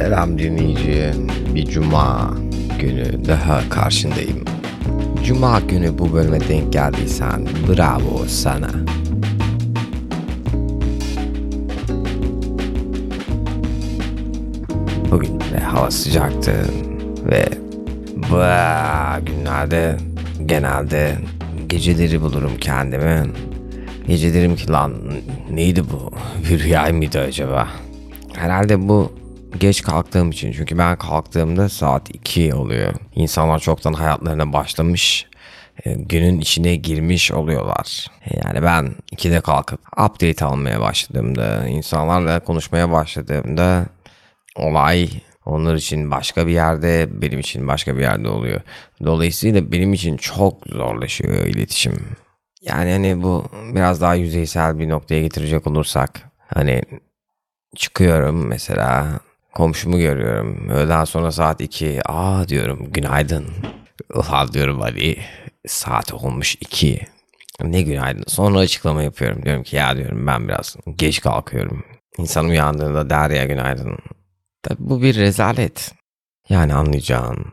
Selam dinleyici. Bir cuma günü daha karşındayım. Cuma günü bu bölüme denk geldiysen bravo sana. Bugün de hava sıcaktı ve bu günlerde genelde geceleri bulurum kendimi. Gece derim ki lan neydi bu? Bir rüya mıydı acaba? Herhalde bu geç kalktığım için. Çünkü ben kalktığımda saat 2 oluyor. İnsanlar çoktan hayatlarına başlamış. e, Günün içine girmiş oluyorlar. Yani ben 2'de kalkıp update almaya başladığımda, insanlarla konuşmaya başladığımda olay onlar için başka bir yerde, benim için başka bir yerde oluyor. Dolayısıyla benim için çok zorlaşıyor iletişim. Yani hani bu biraz daha yüzeysel bir noktaya getirecek olursak hani çıkıyorum mesela komşumu görüyorum. Öğleden sonra saat 2. Aa diyorum günaydın. Ulan diyorum hadi saat olmuş 2. Ne günaydın. Sonra açıklama yapıyorum. Diyorum ki ya diyorum ben biraz geç kalkıyorum. İnsan uyandığında der ya günaydın. Tabii bu bir rezalet. Yani anlayacağın.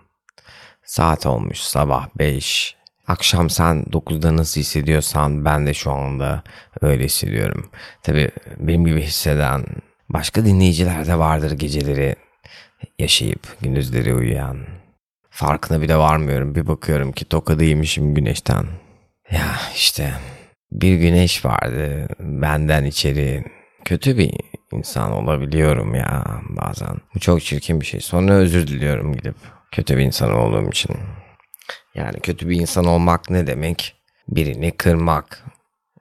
Saat olmuş sabah 5. Akşam sen 9'da nasıl hissediyorsan ben de şu anda öyle hissediyorum. Tabii benim gibi hisseden başka dinleyiciler de vardır geceleri yaşayıp gündüzleri uyuyan. Farkına bile varmıyorum. Bir bakıyorum ki tokadıymışım güneşten. Ya işte bir güneş vardı benden içeri. Kötü bir insan olabiliyorum ya bazen. Bu çok çirkin bir şey. Sonra özür diliyorum gidip kötü bir insan olduğum için. Yani kötü bir insan olmak ne demek? Birini kırmak,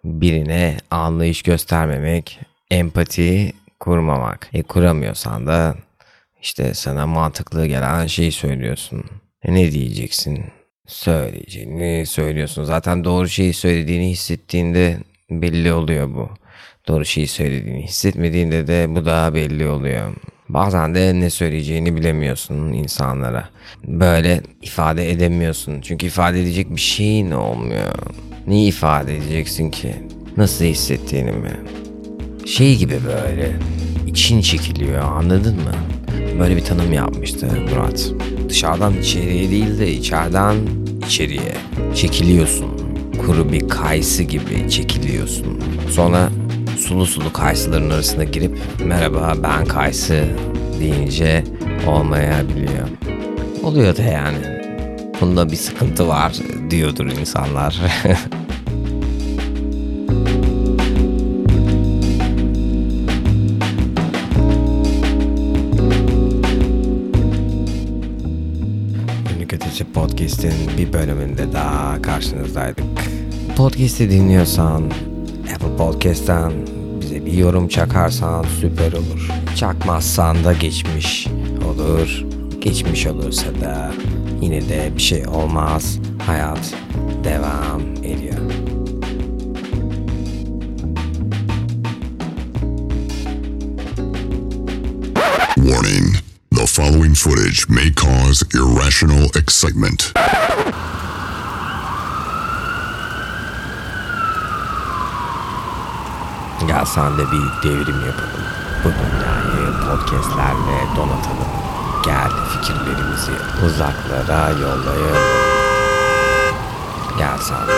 birine anlayış göstermemek, empati kurmamak. E kuramıyorsan da işte sana mantıklı gelen şeyi söylüyorsun. E ne diyeceksin? Söyleyeceğini söylüyorsun. Zaten doğru şeyi söylediğini hissettiğinde belli oluyor bu. Doğru şeyi söylediğini hissetmediğinde de bu daha belli oluyor. Bazen de ne söyleyeceğini bilemiyorsun insanlara. Böyle ifade edemiyorsun. Çünkü ifade edecek bir şeyin olmuyor. Neyi ifade edeceksin ki? Nasıl hissettiğini mi? Şey gibi böyle için çekiliyor anladın mı? Böyle bir tanım yapmıştı Murat. Dışarıdan içeriye değil de içeriden içeriye çekiliyorsun. Kuru bir kayısı gibi çekiliyorsun. Sonra sulu sulu kayısıların arasına girip merhaba ben kayısı deyince olmayabiliyor. Oluyor da yani. Bunda bir sıkıntı var diyordur insanlar. Ötesi Podcast'in bir bölümünde daha karşınızdaydık. Podcast'i dinliyorsan Apple Podcast'ten bize bir yorum çakarsan süper olur. Çakmazsan da geçmiş olur. Geçmiş olursa da yine de bir şey olmaz. Hayat devam ediyor. Warning footage may cause irrational excitement. Gel sen de bir devrim yapalım. Bu dünyayı podcastlerle donatalım. Gel fikirlerimizi uzaklara yollayalım. Gel sen de